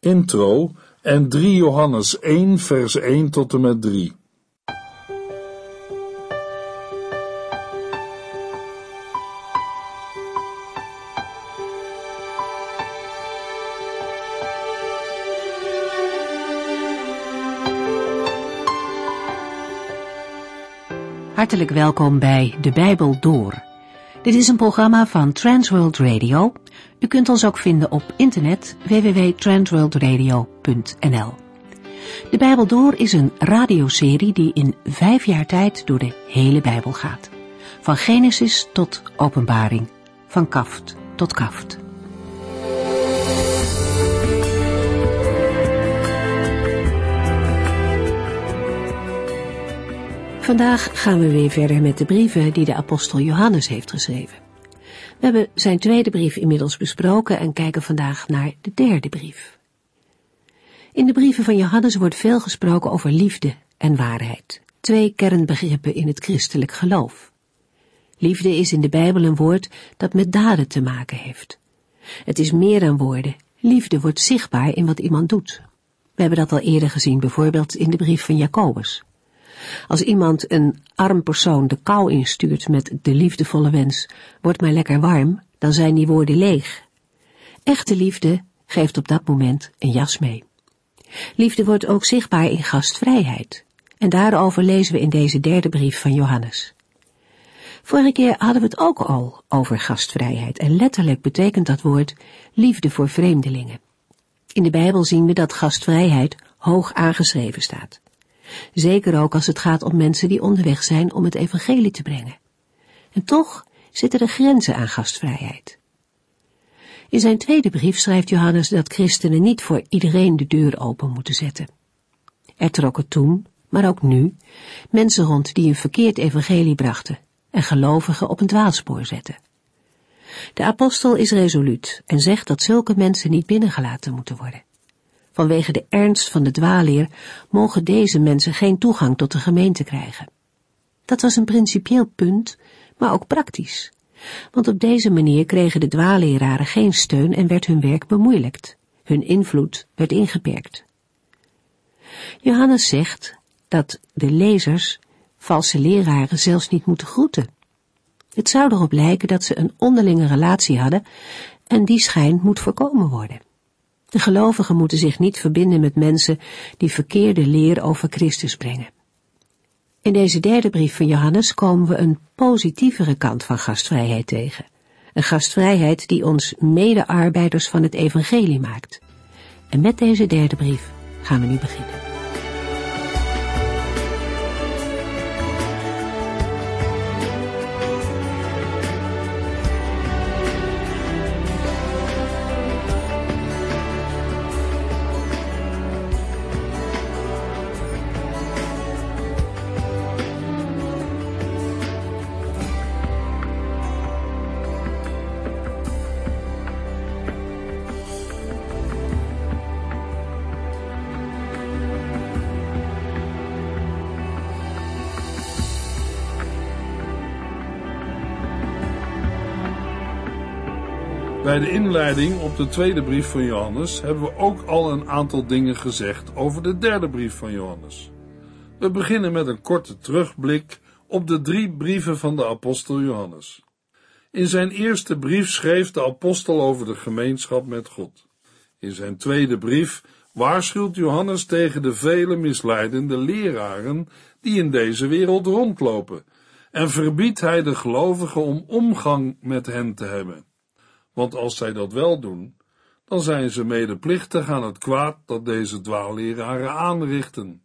intro en 3 Johannes 1 vers 1 tot en met 3. Hartelijk welkom bij De Bijbel Door. Dit is een programma van Transworld Radio. U kunt ons ook vinden op internet www.transworldradio.nl. De Bijbel Door is een radioserie die in vijf jaar tijd door de hele Bijbel gaat. Van Genesis tot Openbaring, van kaft tot kaft. Vandaag gaan we weer verder met de brieven die de apostel Johannes heeft geschreven. We hebben zijn tweede brief inmiddels besproken en kijken vandaag naar de derde brief. In de brieven van Johannes wordt veel gesproken over liefde en waarheid, twee kernbegrippen in het christelijk geloof. Liefde is in de Bijbel een woord dat met daden te maken heeft. Het is meer dan woorden. Liefde wordt zichtbaar in wat iemand doet. We hebben dat al eerder gezien, bijvoorbeeld in de brief van Jacobus. Als iemand een arm persoon de kou instuurt met de liefdevolle wens, word maar lekker warm, dan zijn die woorden leeg. Echte liefde geeft op dat moment een jas mee. Liefde wordt ook zichtbaar in gastvrijheid. En daarover lezen we in deze derde brief van Johannes. Vorige keer hadden we het ook al over gastvrijheid en letterlijk betekent dat woord liefde voor vreemdelingen. In de Bijbel zien we dat gastvrijheid hoog aangeschreven staat. Zeker ook als het gaat om mensen die onderweg zijn om het evangelie te brengen. En toch zitten er grenzen aan gastvrijheid. In zijn tweede brief schrijft Johannes dat christenen niet voor iedereen de deur open moeten zetten. Er trokken toen, maar ook nu, mensen rond die een verkeerd evangelie brachten en gelovigen op een dwaalspoor zetten. De apostel is resoluut en zegt dat zulke mensen niet binnengelaten moeten worden. Vanwege de ernst van de dwaalleer mogen deze mensen geen toegang tot de gemeente krijgen. Dat was een principieel punt, maar ook praktisch. Want op deze manier kregen de dwaalleraren geen steun en werd hun werk bemoeilijkt. Hun invloed werd ingeperkt. Johannes zegt dat de lezers valse leraren zelfs niet moeten groeten. Het zou erop lijken dat ze een onderlinge relatie hadden en die schijn moet voorkomen worden. De gelovigen moeten zich niet verbinden met mensen die verkeerde leer over Christus brengen. In deze derde brief van Johannes komen we een positievere kant van gastvrijheid tegen. Een gastvrijheid die ons medearbeiders van het evangelie maakt. En met deze derde brief gaan we nu beginnen. Bij de inleiding op de tweede brief van Johannes hebben we ook al een aantal dingen gezegd over de derde brief van Johannes. We beginnen met een korte terugblik op de drie brieven van de apostel Johannes. In zijn eerste brief schreef de apostel over de gemeenschap met God. In zijn tweede brief waarschuwt Johannes tegen de vele misleidende leraren die in deze wereld rondlopen en verbiedt hij de gelovigen om omgang met hen te hebben want als zij dat wel doen, dan zijn ze medeplichtig aan het kwaad dat deze dwaalleraren aanrichten.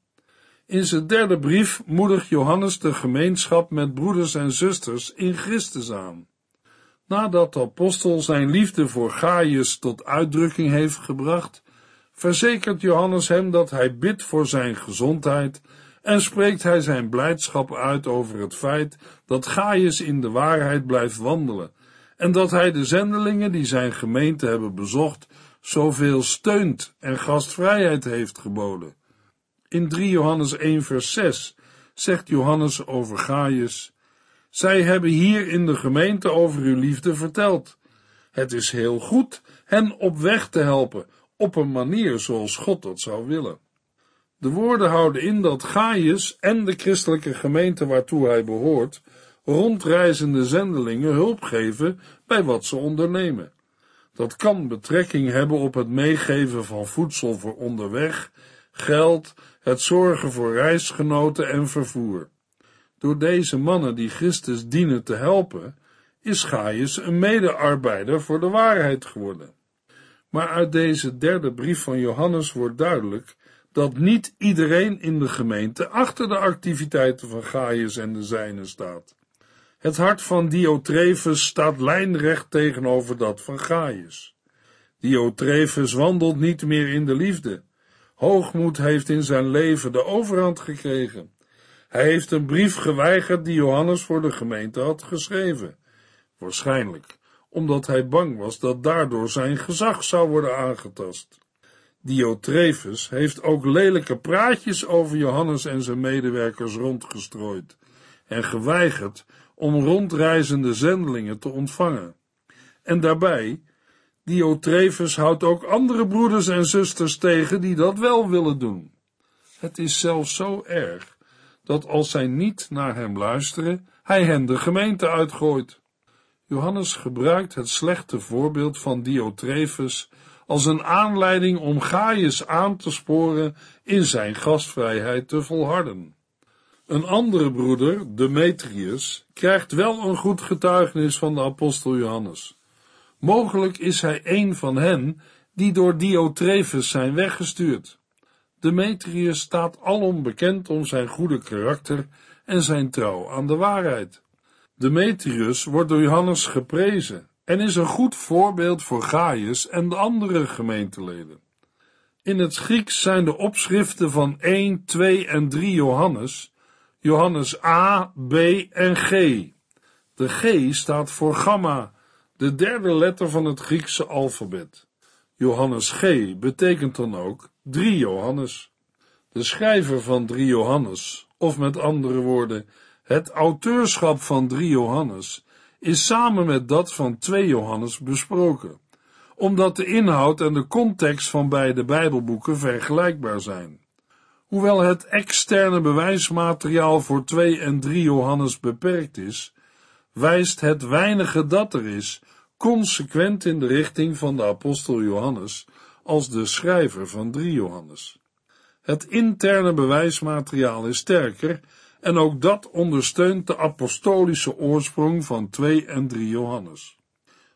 In zijn derde brief moedigt Johannes de gemeenschap met broeders en zusters in Christus aan. Nadat de apostel zijn liefde voor Gaius tot uitdrukking heeft gebracht, verzekert Johannes hem dat hij bidt voor zijn gezondheid en spreekt hij zijn blijdschap uit over het feit dat Gaius in de waarheid blijft wandelen en dat hij de zendelingen die zijn gemeente hebben bezocht, zoveel steunt en gastvrijheid heeft geboden. In 3 Johannes 1 vers 6 zegt Johannes over Gaius, zij hebben hier in de gemeente over uw liefde verteld. Het is heel goed hen op weg te helpen op een manier zoals God dat zou willen. De woorden houden in dat Gaius en de christelijke gemeente waartoe hij behoort, rondreizende zendelingen hulp geven bij wat ze ondernemen. Dat kan betrekking hebben op het meegeven van voedsel voor onderweg, geld, het zorgen voor reisgenoten en vervoer. Door deze mannen die Christus dienen te helpen, is Gaius een medearbeider voor de waarheid geworden. Maar uit deze derde brief van Johannes wordt duidelijk dat niet iedereen in de gemeente achter de activiteiten van Gaius en de zijnen staat. Het hart van Diotrefus staat lijnrecht tegenover dat van Gaius. Diotrefus wandelt niet meer in de liefde. Hoogmoed heeft in zijn leven de overhand gekregen. Hij heeft een brief geweigerd die Johannes voor de gemeente had geschreven. Waarschijnlijk omdat hij bang was dat daardoor zijn gezag zou worden aangetast. Diotrefus heeft ook lelijke praatjes over Johannes en zijn medewerkers rondgestrooid en geweigerd om rondreizende zendelingen te ontvangen. En daarbij, Diotrefus houdt ook andere broeders en zusters tegen die dat wel willen doen. Het is zelfs zo erg dat als zij niet naar hem luisteren, hij hen de gemeente uitgooit. Johannes gebruikt het slechte voorbeeld van Diotrefus als een aanleiding om Gaius aan te sporen in zijn gastvrijheid te volharden. Een andere broeder, Demetrius, krijgt wel een goed getuigenis van de apostel Johannes. Mogelijk is hij een van hen die door Diotrefus zijn weggestuurd. Demetrius staat alom bekend om zijn goede karakter en zijn trouw aan de waarheid. Demetrius wordt door Johannes geprezen en is een goed voorbeeld voor Gaius en de andere gemeenteleden. In het Grieks zijn de opschriften van 1, 2 en 3 Johannes, Johannes A, B en G. De G staat voor gamma, de derde letter van het Griekse alfabet. Johannes G betekent dan ook 3 Johannes. De schrijver van 3 Johannes, of met andere woorden, het auteurschap van 3 Johannes is samen met dat van 2 Johannes besproken, omdat de inhoud en de context van beide Bijbelboeken vergelijkbaar zijn. Hoewel het externe bewijsmateriaal voor 2 en 3 Johannes beperkt is, wijst het weinige dat er is consequent in de richting van de apostel Johannes als de schrijver van 3 Johannes. Het interne bewijsmateriaal is sterker en ook dat ondersteunt de apostolische oorsprong van 2 en 3 Johannes.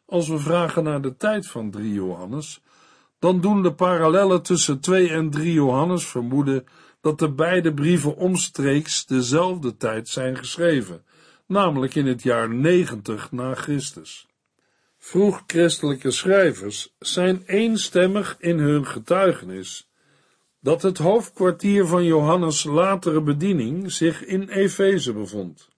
Als we vragen naar de tijd van 3 Johannes, dan doen de parallellen tussen 2 en 3 Johannes vermoeden dat de beide brieven omstreeks dezelfde tijd zijn geschreven, namelijk in het jaar 90 na Christus. Vroeg christelijke schrijvers zijn eenstemmig in hun getuigenis dat het hoofdkwartier van Johannes' latere bediening zich in Efeze bevond.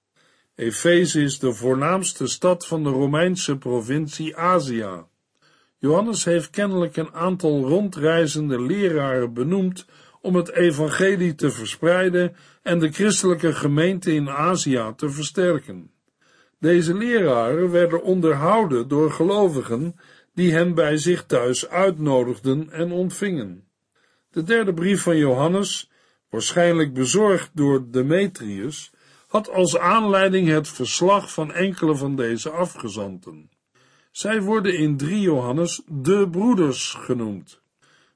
Efeze is de voornaamste stad van de Romeinse provincie Azië. Johannes heeft kennelijk een aantal rondreizende leraren benoemd om het evangelie te verspreiden en de christelijke gemeente in Azië te versterken. Deze leraren werden onderhouden door gelovigen die hen bij zich thuis uitnodigden en ontvingen. De derde brief van Johannes, waarschijnlijk bezorgd door Demetrius, had als aanleiding het verslag van enkele van deze afgezanten. Zij worden in 3 Johannes de broeders genoemd.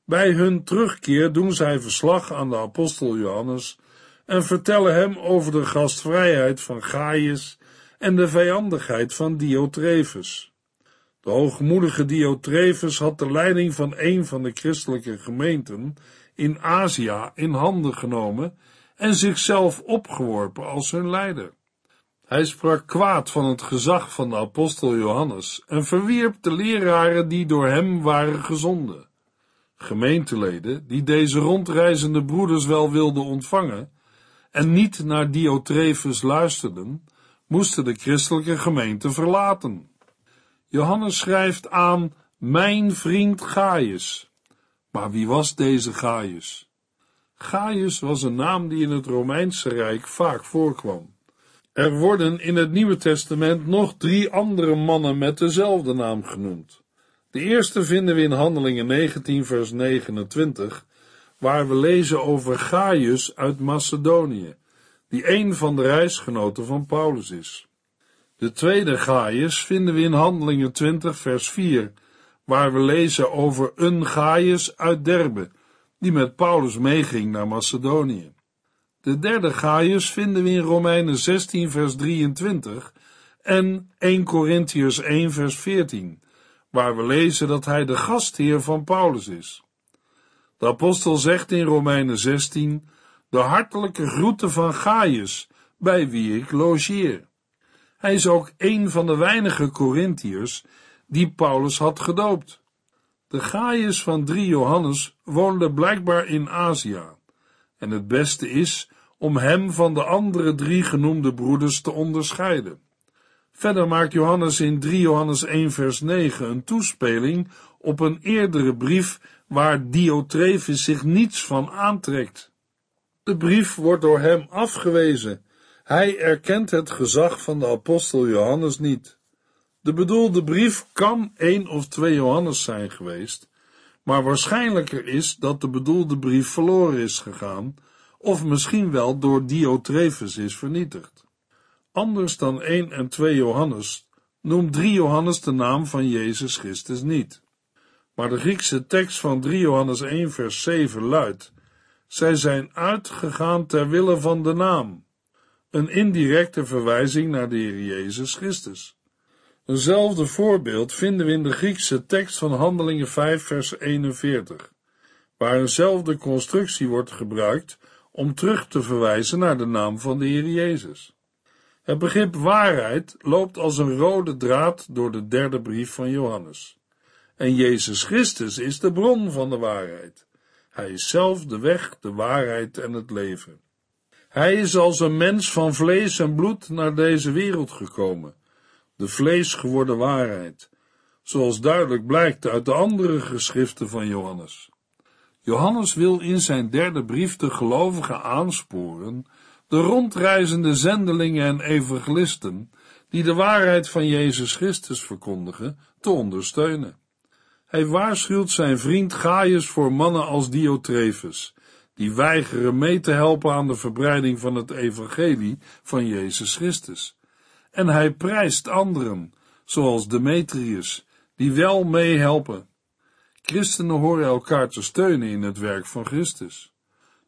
Bij hun terugkeer doen zij verslag aan de apostel Johannes en vertellen hem over de gastvrijheid van Gaius en de vijandigheid van Diotrefus. De hoogmoedige Diotrefus had de leiding van een van de christelijke gemeenten in Azië in handen genomen en zichzelf opgeworpen als hun leider. Hij sprak kwaad van het gezag van de apostel Johannes en verwierp de leraren die door hem waren gezonden. Gemeenteleden die deze rondreizende broeders wel wilden ontvangen en niet naar Diotrefus luisterden, moesten de christelijke gemeente verlaten. Johannes schrijft aan mijn vriend Gaius. Maar wie was deze Gaius? Gaius was een naam die in het Romeinse Rijk vaak voorkwam. Er worden in het Nieuwe Testament nog drie andere mannen met dezelfde naam genoemd. De eerste vinden we in Handelingen 19, vers 29, waar we lezen over Gaius uit Macedonië, die een van de reisgenoten van Paulus is. De tweede Gaius vinden we in Handelingen 20, vers 4, waar we lezen over een Gaius uit Derbe, die met Paulus meeging naar Macedonië. De derde Gaius vinden we in Romeinen 16, vers 23 en 1 Corinthians 1, vers 14, waar we lezen dat hij de gastheer van Paulus is. De apostel zegt in Romeinen 16, de hartelijke groeten van Gaius, bij wie ik logeer. Hij is ook een van de weinige Corinthiërs die Paulus had gedoopt. De Gaius van 3 Johannes woonde blijkbaar in Azië, en het beste is om hem van de andere drie genoemde broeders te onderscheiden. Verder maakt Johannes in 3 Johannes 1 vers 9 een toespeling op een eerdere brief waar Diotrephes zich niets van aantrekt. De brief wordt door hem afgewezen. Hij erkent het gezag van de apostel Johannes niet. De bedoelde brief kan één of twee Johannes zijn geweest, maar waarschijnlijker is dat de bedoelde brief verloren is gegaan, of misschien wel door Diotrephes is vernietigd. Anders dan 1 en 2 Johannes noemt 3 Johannes de naam van Jezus Christus niet. Maar de Griekse tekst van 3 Johannes 1 vers 7 luidt, zij zijn uitgegaan ter wille van de naam, een indirecte verwijzing naar de Heer Jezus Christus. Eenzelfde voorbeeld vinden we in de Griekse tekst van Handelingen 5 vers 41, waar eenzelfde constructie wordt gebruikt om terug te verwijzen naar de naam van de Heer Jezus. Het begrip waarheid loopt als een rode draad door de derde brief van Johannes. En Jezus Christus is de bron van de waarheid. Hij is zelf de weg, de waarheid en het leven. Hij is als een mens van vlees en bloed naar deze wereld gekomen, de vlees geworden waarheid, zoals duidelijk blijkt uit de andere geschriften van Johannes. Johannes wil in zijn derde brief de gelovigen aansporen, de rondreizende zendelingen en evangelisten, die de waarheid van Jezus Christus verkondigen, te ondersteunen. Hij waarschuwt zijn vriend Gaius voor mannen als Diotrephes, die weigeren mee te helpen aan de verbreiding van het evangelie van Jezus Christus. En hij prijst anderen, zoals Demetrius, die wel meehelpen. Christenen horen elkaar te steunen in het werk van Christus.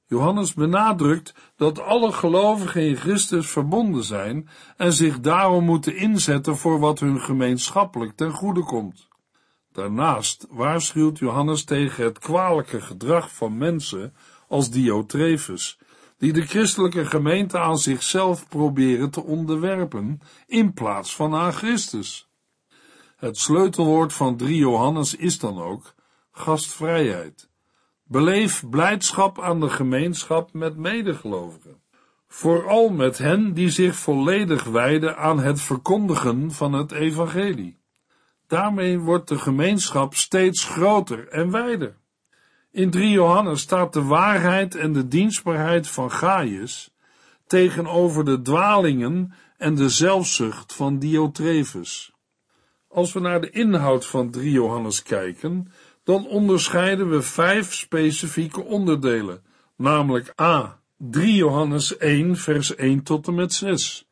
Johannes benadrukt dat alle gelovigen in Christus verbonden zijn en zich daarom moeten inzetten voor wat hun gemeenschappelijk ten goede komt. Daarnaast waarschuwt Johannes tegen het kwalijke gedrag van mensen als Diotrephes, die de christelijke gemeente aan zichzelf proberen te onderwerpen in plaats van aan Christus. Het sleutelwoord van 3 Johannes is dan ook gastvrijheid. Beleef blijdschap aan de gemeenschap met medegelovigen. Vooral met hen die zich volledig wijden aan het verkondigen van het evangelie. Daarmee wordt de gemeenschap steeds groter en wijder. In 3 Johannes staat de waarheid en de dienstbaarheid van Gaius tegenover de dwalingen en de zelfzucht van Diotrephes. Als we naar de inhoud van 3 Johannes kijken, dan onderscheiden we vijf specifieke onderdelen, namelijk A. 3 Johannes 1 vers 1 tot en met 6,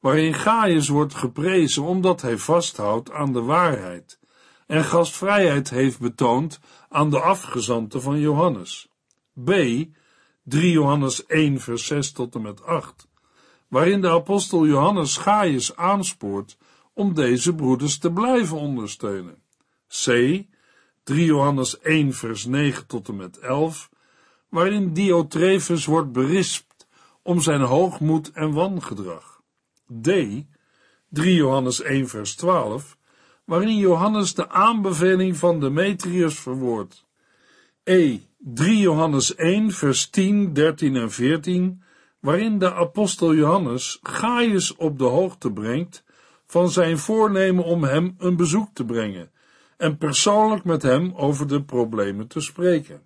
waarin Gaius wordt geprezen omdat hij vasthoudt aan de waarheid en gastvrijheid heeft betoond aan de afgezanten van Johannes. B. 3 Johannes 1 vers 6 tot en met 8, waarin de apostel Johannes Gaius aanspoort om deze broeders te blijven ondersteunen. C. 3 Johannes 1 vers 9 tot en met 11, waarin Diotrephes wordt berispt om zijn hoogmoed en wangedrag. D. 3 Johannes 1 vers 12, waarin Johannes de aanbeveling van Demetrius verwoordt. E. 3 Johannes 1 vers 10, 13 en 14, waarin de apostel Johannes Gaius op de hoogte brengt van zijn voornemen om hem een bezoek te brengen en persoonlijk met hem over de problemen te spreken.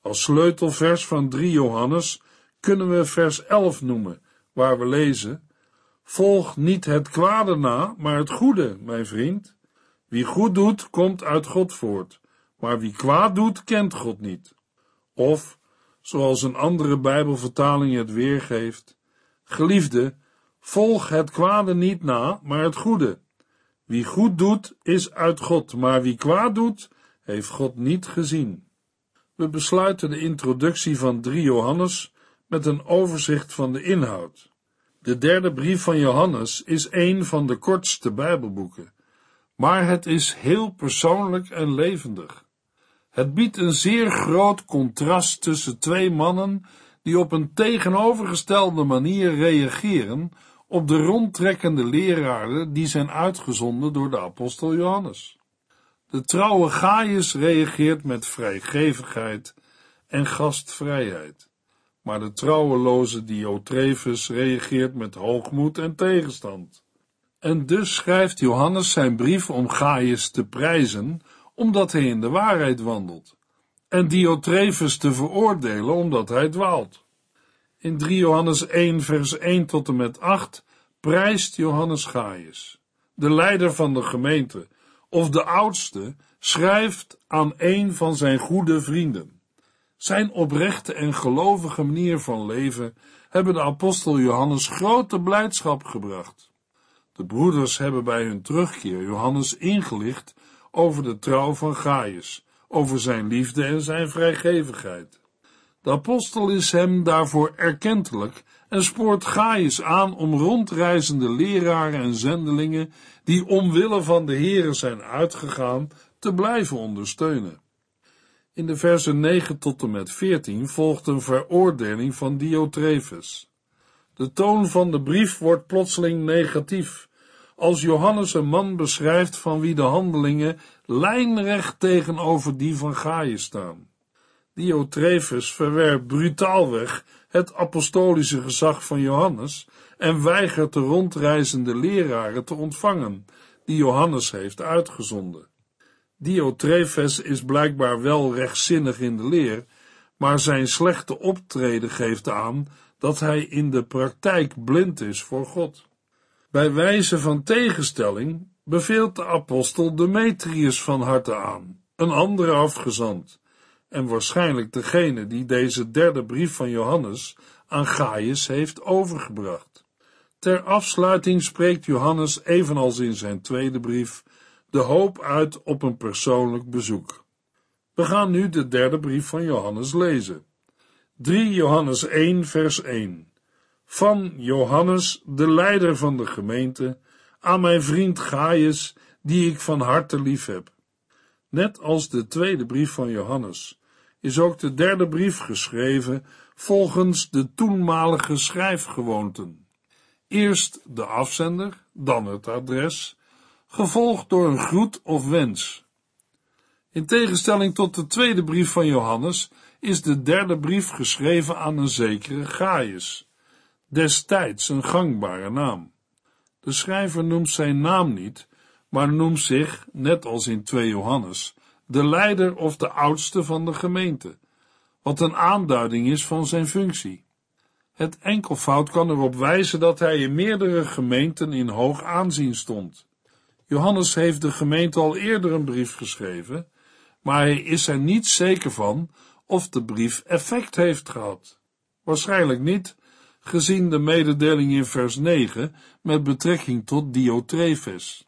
Als sleutelvers van 3 Johannes kunnen we vers 11 noemen, waar we lezen: Volg niet het kwade na, maar het goede, mijn vriend. Wie goed doet, komt uit God voort, maar wie kwaad doet, kent God niet. Of, zoals een andere Bijbelvertaling het weergeeft, geliefde, volg het kwade niet na, maar het goede. Wie goed doet, is uit God, maar wie kwaad doet, heeft God niet gezien. We besluiten de introductie van 3 Johannes met een overzicht van de inhoud. De derde brief van Johannes is een van de kortste Bijbelboeken, maar het is heel persoonlijk en levendig. Het biedt een zeer groot contrast tussen twee mannen die op een tegenovergestelde manier reageren op de rondtrekkende leraren die zijn uitgezonden door de apostel Johannes. De trouwe Gaius reageert met vrijgevigheid en gastvrijheid, maar de trouweloze Diotrephes reageert met hoogmoed en tegenstand. En dus schrijft Johannes zijn brief om Gaius te prijzen, omdat hij in de waarheid wandelt, en Diotrephes te veroordelen, omdat hij dwaalt. In 3 Johannes 1 vers 1 tot en met 8 prijst Johannes Gaius, de leider van de gemeente, of de oudste, schrijft aan een van zijn goede vrienden. Zijn oprechte en gelovige manier van leven hebben de apostel Johannes grote blijdschap gebracht. De broeders hebben bij hun terugkeer Johannes ingelicht over de trouw van Gaius, over zijn liefde en zijn vrijgevigheid. De apostel is hem daarvoor erkentelijk en spoort Gaius aan om rondreizende leraren en zendelingen die omwille van de Here zijn uitgegaan, te blijven ondersteunen. In de versen 9 tot en met 14 volgt een veroordeling van Diotrephes. De toon van de brief wordt plotseling negatief, als Johannes een man beschrijft van wie de handelingen lijnrecht tegenover die van Gaius staan. Diotrephes verwerpt brutaalweg het apostolische gezag van Johannes en weigert de rondreizende leraren te ontvangen, die Johannes heeft uitgezonden. Diotrephes is blijkbaar wel rechtzinnig in de leer, maar zijn slechte optreden geeft aan dat hij in de praktijk blind is voor God. Bij wijze van tegenstelling beveelt de apostel Demetrius van harte aan, een andere afgezant, en waarschijnlijk degene die deze derde brief van Johannes aan Gaius heeft overgebracht. Ter afsluiting spreekt Johannes, evenals in zijn tweede brief, de hoop uit op een persoonlijk bezoek. We gaan nu de derde brief van Johannes lezen. 3 Johannes 1 vers 1 Van Johannes, de leider van de gemeente, aan mijn vriend Gaius, die ik van harte lief heb. Net als de tweede brief van Johannes is ook de derde brief geschreven volgens de toenmalige schrijfgewoonten. Eerst de afzender, dan het adres, gevolgd door een groet of wens. In tegenstelling tot de tweede brief van Johannes is de derde brief geschreven aan een zekere Gaius, destijds een gangbare naam. De schrijver noemt zijn naam niet, maar noemt zich, net als in 2 Johannes, de leider of de oudste van de gemeente, wat een aanduiding is van zijn functie. Het enkelvoud kan erop wijzen dat hij in meerdere gemeenten in hoog aanzien stond. Johannes heeft de gemeente al eerder een brief geschreven, maar hij is er niet zeker van of de brief effect heeft gehad. Waarschijnlijk niet, gezien de mededeling in vers 9 met betrekking tot Diotrephes.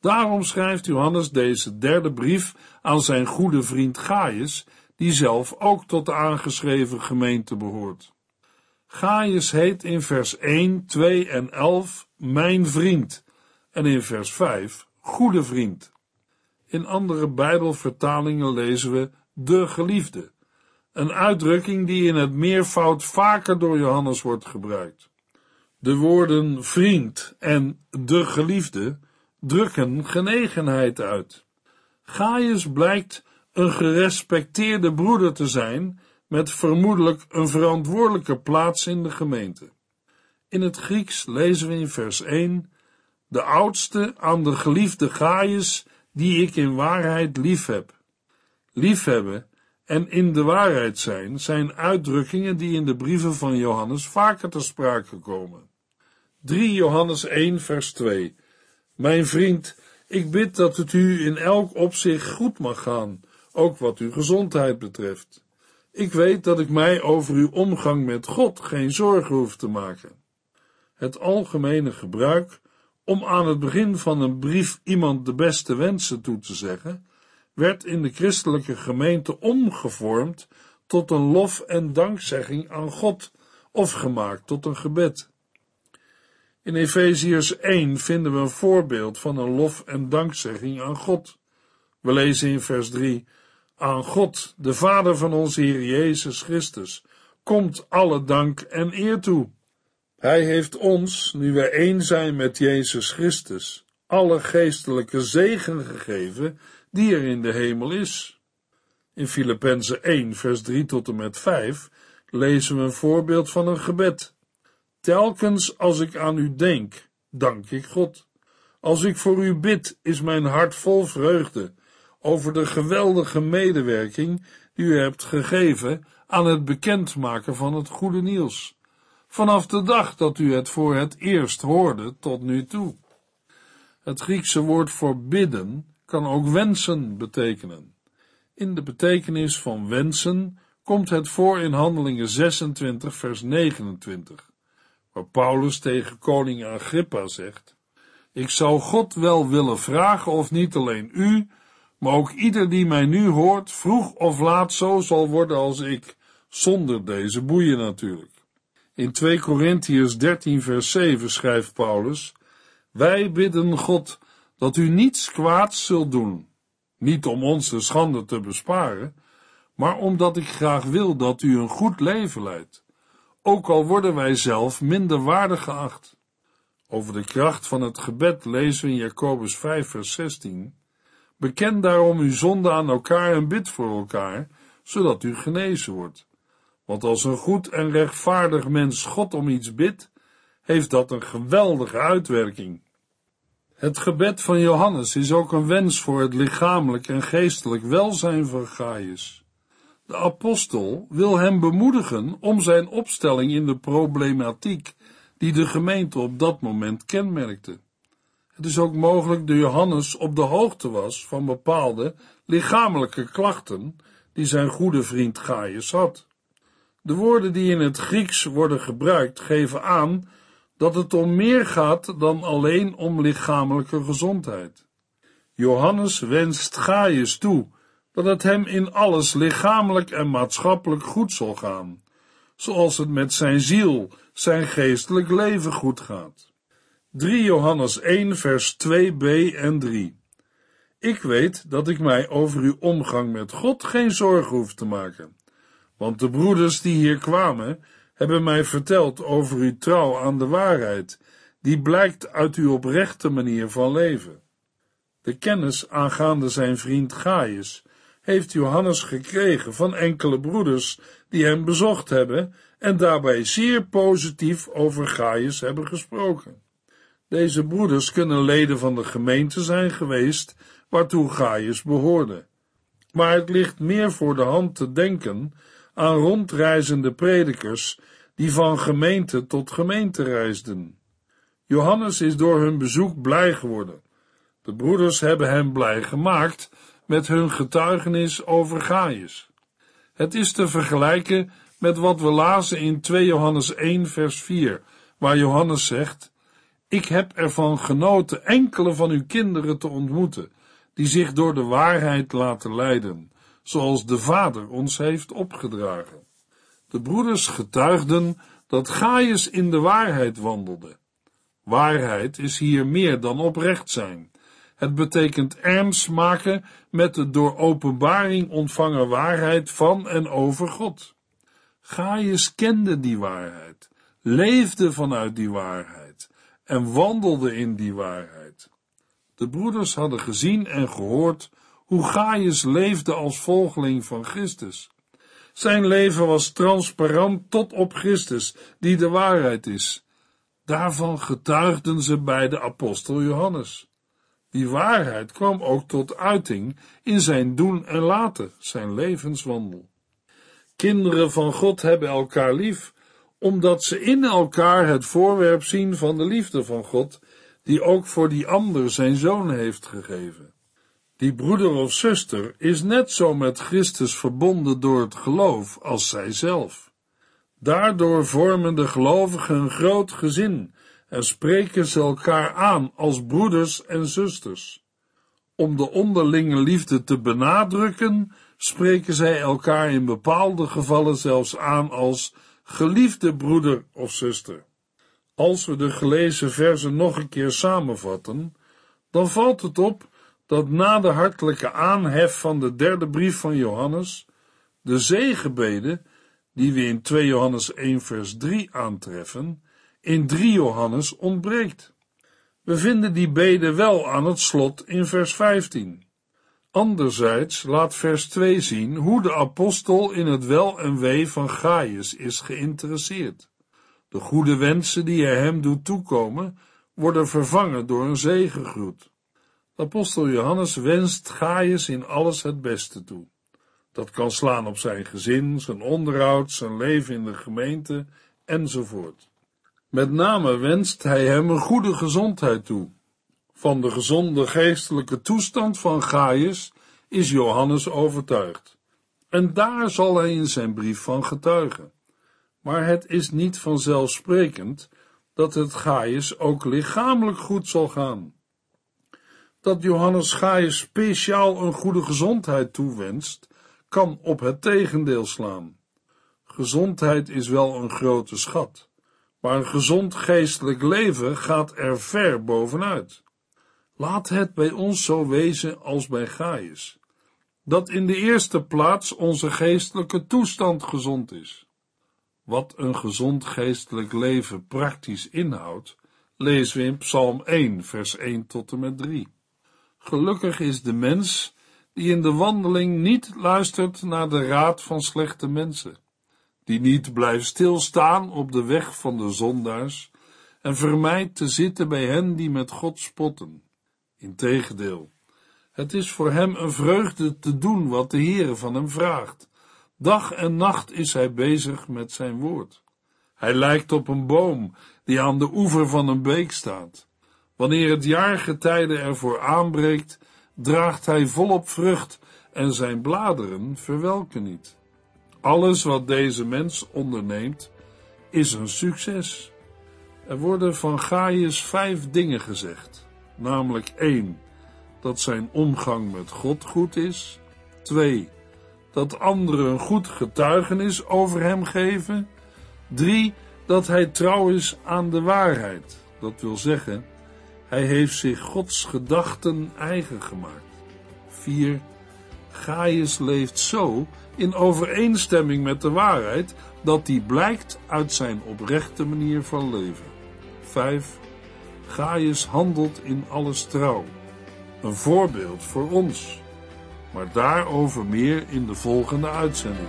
Daarom schrijft Johannes deze derde brief aan zijn goede vriend Gaius, die zelf ook tot de aangeschreven gemeente behoort. Gaius heet in vers 1, 2 en 11 mijn vriend en in vers 5 goede vriend. In andere Bijbelvertalingen lezen we de geliefde, een uitdrukking die in het meervoud vaker door Johannes wordt gebruikt. De woorden vriend en de geliefde drukken genegenheid uit. Gaius blijkt een gerespecteerde broeder te zijn met vermoedelijk een verantwoordelijke plaats in de gemeente. In het Grieks lezen we in vers 1 de oudste aan de geliefde Gaius, die ik in waarheid lief heb. Liefhebben en in de waarheid zijn, zijn uitdrukkingen die in de brieven van Johannes vaker ter sprake komen. 3 Johannes 1 vers 2 Mijn vriend, Ik bid dat het u in elk opzicht goed mag gaan, ook wat uw gezondheid betreft. Ik weet dat ik mij over uw omgang met God geen zorgen hoef te maken. Het algemene gebruik om aan het begin van een brief iemand de beste wensen toe te zeggen, werd in de christelijke gemeente omgevormd tot een lof en dankzegging aan God of gemaakt tot een gebed. In Efeziërs 1 vinden we een voorbeeld van een lof en dankzegging aan God. We lezen in vers 3: Aan God, de Vader van onze Heer Jezus Christus, komt alle dank en eer toe. Hij heeft ons, nu wij één zijn met Jezus Christus, alle geestelijke zegen gegeven die er in de hemel is. In Filippenzen 1, vers 3 tot en met 5 lezen we een voorbeeld van een gebed. Telkens als ik aan u denk, dank ik God. Als ik voor u bid, is mijn hart vol vreugde over de geweldige medewerking die u hebt gegeven aan het bekendmaken van het goede nieuws. Vanaf de dag dat u het voor het eerst hoorde tot nu toe. Het Griekse woord voor bidden kan ook wensen betekenen. In de betekenis van wensen komt het voor in Handelingen 26, vers 29, Paulus tegen koning Agrippa zegt: Ik zou God wel willen vragen of niet alleen u, maar ook ieder die mij nu hoort, vroeg of laat zo zal worden als ik, zonder deze boeien natuurlijk. In 2 Korintiërs 13, vers 7 schrijft Paulus: Wij bidden God dat u niets kwaads zult doen, niet om ons de schande te besparen, maar omdat ik graag wil dat u een goed leven leidt, ook al worden wij zelf minder waardig geacht. Over de kracht van het gebed lezen we in Jacobus 5, vers 16. Beken daarom uw zonde aan elkaar en bid voor elkaar, zodat u genezen wordt. Want als een goed en rechtvaardig mens God om iets bidt, heeft dat een geweldige uitwerking. Het gebed van Johannes is ook een wens voor het lichamelijk en geestelijk welzijn van Gaius. De apostel wil hem bemoedigen om zijn opstelling in de problematiek die de gemeente op dat moment kenmerkte. Het is ook mogelijk dat Johannes op de hoogte was van bepaalde lichamelijke klachten die zijn goede vriend Gaius had. De woorden die in het Grieks worden gebruikt geven aan dat het om meer gaat dan alleen om lichamelijke gezondheid. Johannes wenst Gaius toe dat het hem in alles lichamelijk en maatschappelijk goed zal gaan, zoals het met zijn ziel, zijn geestelijk leven goed gaat. 3 Johannes 1 vers 2b en 3 Ik weet dat ik mij over uw omgang met God geen zorgen hoef te maken, want de broeders die hier kwamen, hebben mij verteld over uw trouw aan de waarheid, die blijkt uit uw oprechte manier van leven. De kennis aangaande zijn vriend Gaius heeft Johannes gekregen van enkele broeders die hem bezocht hebben en daarbij zeer positief over Gaius hebben gesproken. Deze broeders kunnen leden van de gemeente zijn geweest waartoe Gaius behoorde. Maar het ligt meer voor de hand te denken aan rondreizende predikers die van gemeente tot gemeente reisden. Johannes is door hun bezoek blij geworden. De broeders hebben hem blij gemaakt met hun getuigenis over Gaius. Het is te vergelijken met wat we lazen in 2 Johannes 1 vers 4, waar Johannes zegt, Ik heb ervan genoten enkele van uw kinderen te ontmoeten, die zich door de waarheid laten leiden, zoals de Vader ons heeft opgedragen. De broeders getuigden dat Gaius in de waarheid wandelde. Waarheid is hier meer dan oprecht zijn. Het betekent ernst maken met de door openbaring ontvangen waarheid van en over God. Gaius kende die waarheid, leefde vanuit die waarheid en wandelde in die waarheid. De broeders hadden gezien en gehoord hoe Gaius leefde als volgeling van Christus. Zijn leven was transparant tot op Christus, die de waarheid is. Daarvan getuigden ze bij de apostel Johannes. Die waarheid kwam ook tot uiting in zijn doen en laten, zijn levenswandel. Kinderen van God hebben elkaar lief, omdat ze in elkaar het voorwerp zien van de liefde van God, die ook voor die ander zijn zoon heeft gegeven. Die broeder of zuster is net zo met Christus verbonden door het geloof als zij zelf. Daardoor vormen de gelovigen een groot gezin en spreken ze elkaar aan als broeders en zusters. Om de onderlinge liefde te benadrukken, spreken zij elkaar in bepaalde gevallen zelfs aan als geliefde broeder of zuster. Als we de gelezen versen nog een keer samenvatten, dan valt het op dat na de hartelijke aanhef van de derde brief van Johannes, de zegenbeden, die we in 2 Johannes 1 vers 3 aantreffen, in 3 Johannes ontbreekt. We vinden die beden wel aan het slot in vers 15. Anderzijds laat vers 2 zien hoe de apostel in het wel en wee van Gaius is geïnteresseerd. De goede wensen die hij hem doet toekomen, worden vervangen door een zegengroet. Apostel Johannes wenst Gaius in alles het beste toe. Dat kan slaan op zijn gezin, zijn onderhoud, zijn leven in de gemeente enzovoort. Met name wenst hij hem een goede gezondheid toe. Van de gezonde geestelijke toestand van Gaius is Johannes overtuigd. En daar zal hij in zijn brief van getuigen. Maar het is niet vanzelfsprekend dat het Gaius ook lichamelijk goed zal gaan. Dat Johannes Gaius speciaal een goede gezondheid toewenst, kan op het tegendeel slaan. Gezondheid is wel een grote schat, maar een gezond geestelijk leven gaat er ver bovenuit. Laat het bij ons zo wezen als bij Gaius, dat in de eerste plaats onze geestelijke toestand gezond is. Wat een gezond geestelijk leven praktisch inhoudt, lezen we in Psalm 1, vers 1 tot en met 3. Gelukkig is de mens die in de wandeling niet luistert naar de raad van slechte mensen, die niet blijft stilstaan op de weg van de zondaars en vermijdt te zitten bij hen die met God spotten. Integendeel, het is voor hem een vreugde te doen wat de Heere van hem vraagt. Dag en nacht is hij bezig met zijn woord. Hij lijkt op een boom die aan de oever van een beek staat. Wanneer het jaargetijde ervoor aanbreekt, draagt hij volop vrucht en zijn bladeren verwelken niet. Alles wat deze mens onderneemt, is een succes. Er worden van Gaius vijf dingen gezegd, namelijk één, dat zijn omgang met God goed is, twee, dat anderen een goed getuigenis over hem geven, drie, dat hij trouw is aan de waarheid, dat wil zeggen, hij heeft zich Gods gedachten eigen gemaakt. 4. Gaius leeft zo in overeenstemming met de waarheid dat die blijkt uit zijn oprechte manier van leven. 5. Gaius handelt in alles trouw. Een voorbeeld voor ons. Maar daarover meer in de volgende uitzending.